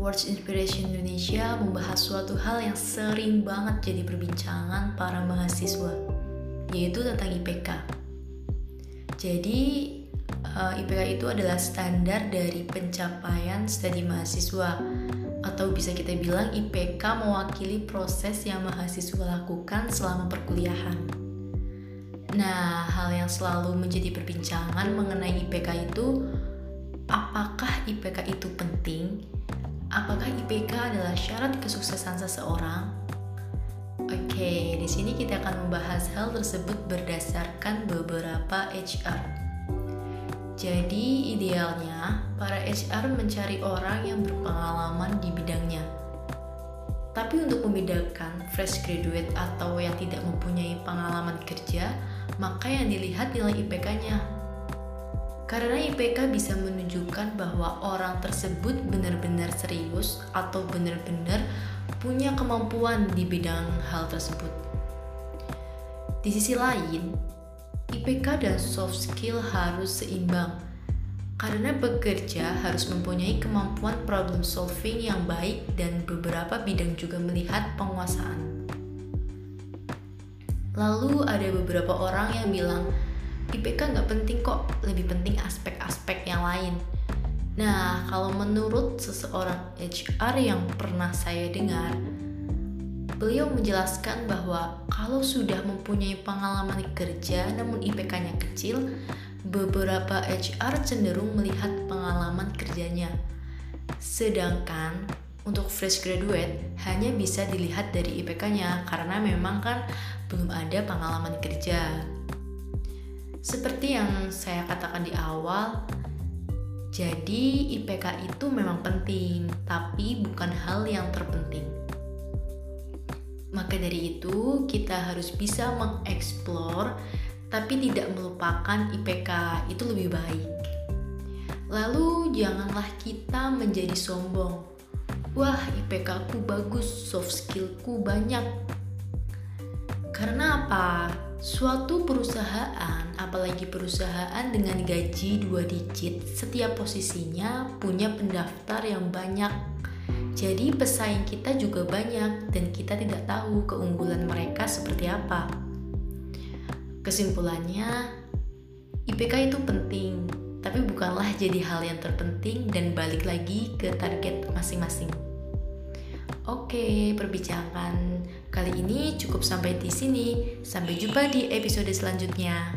Words Inspiration Indonesia membahas suatu hal yang sering banget jadi perbincangan para mahasiswa, yaitu tentang IPK. Jadi, eh, IPK itu adalah standar dari pencapaian studi mahasiswa, atau bisa kita bilang IPK mewakili proses yang mahasiswa lakukan selama perkuliahan. Nah, hal yang selalu menjadi perbincangan mengenai IPK itu apakah IPK itu penting? Apakah IPK adalah syarat kesuksesan seseorang? Oke, di sini kita akan membahas hal tersebut berdasarkan beberapa HR. Jadi, idealnya para HR mencari orang yang berpengalaman di bidangnya. Tapi untuk membedakan fresh graduate atau yang tidak mempunyai pengalaman kerja, maka yang dilihat nilai IPK-nya karena IPK bisa menunjukkan bahwa orang tersebut benar-benar serius atau benar-benar punya kemampuan di bidang hal tersebut. Di sisi lain, IPK dan soft skill harus seimbang karena bekerja harus mempunyai kemampuan problem solving yang baik dan beberapa bidang juga melihat penguasaan. Lalu ada beberapa orang yang bilang, IPK nggak penting kok, lebih penting aspek-aspek yang lain. Nah, kalau menurut seseorang HR yang pernah saya dengar, beliau menjelaskan bahwa kalau sudah mempunyai pengalaman kerja namun IPK-nya kecil, beberapa HR cenderung melihat pengalaman kerjanya. Sedangkan untuk fresh graduate hanya bisa dilihat dari IPK-nya karena memang kan belum ada pengalaman kerja. Seperti yang saya katakan di awal, jadi IPK itu memang penting, tapi bukan hal yang terpenting. Maka dari itu, kita harus bisa mengeksplor tapi tidak melupakan IPK itu lebih baik. Lalu janganlah kita menjadi sombong. Wah, IPK ku bagus, soft skillku banyak. Karena apa? Suatu perusahaan, apalagi perusahaan dengan gaji dua digit, setiap posisinya punya pendaftar yang banyak. Jadi pesaing kita juga banyak dan kita tidak tahu keunggulan mereka seperti apa. Kesimpulannya, IPK itu penting, tapi bukanlah jadi hal yang terpenting dan balik lagi ke target masing-masing. Oke, perbincangan kali ini cukup sampai di sini. Sampai jumpa di episode selanjutnya.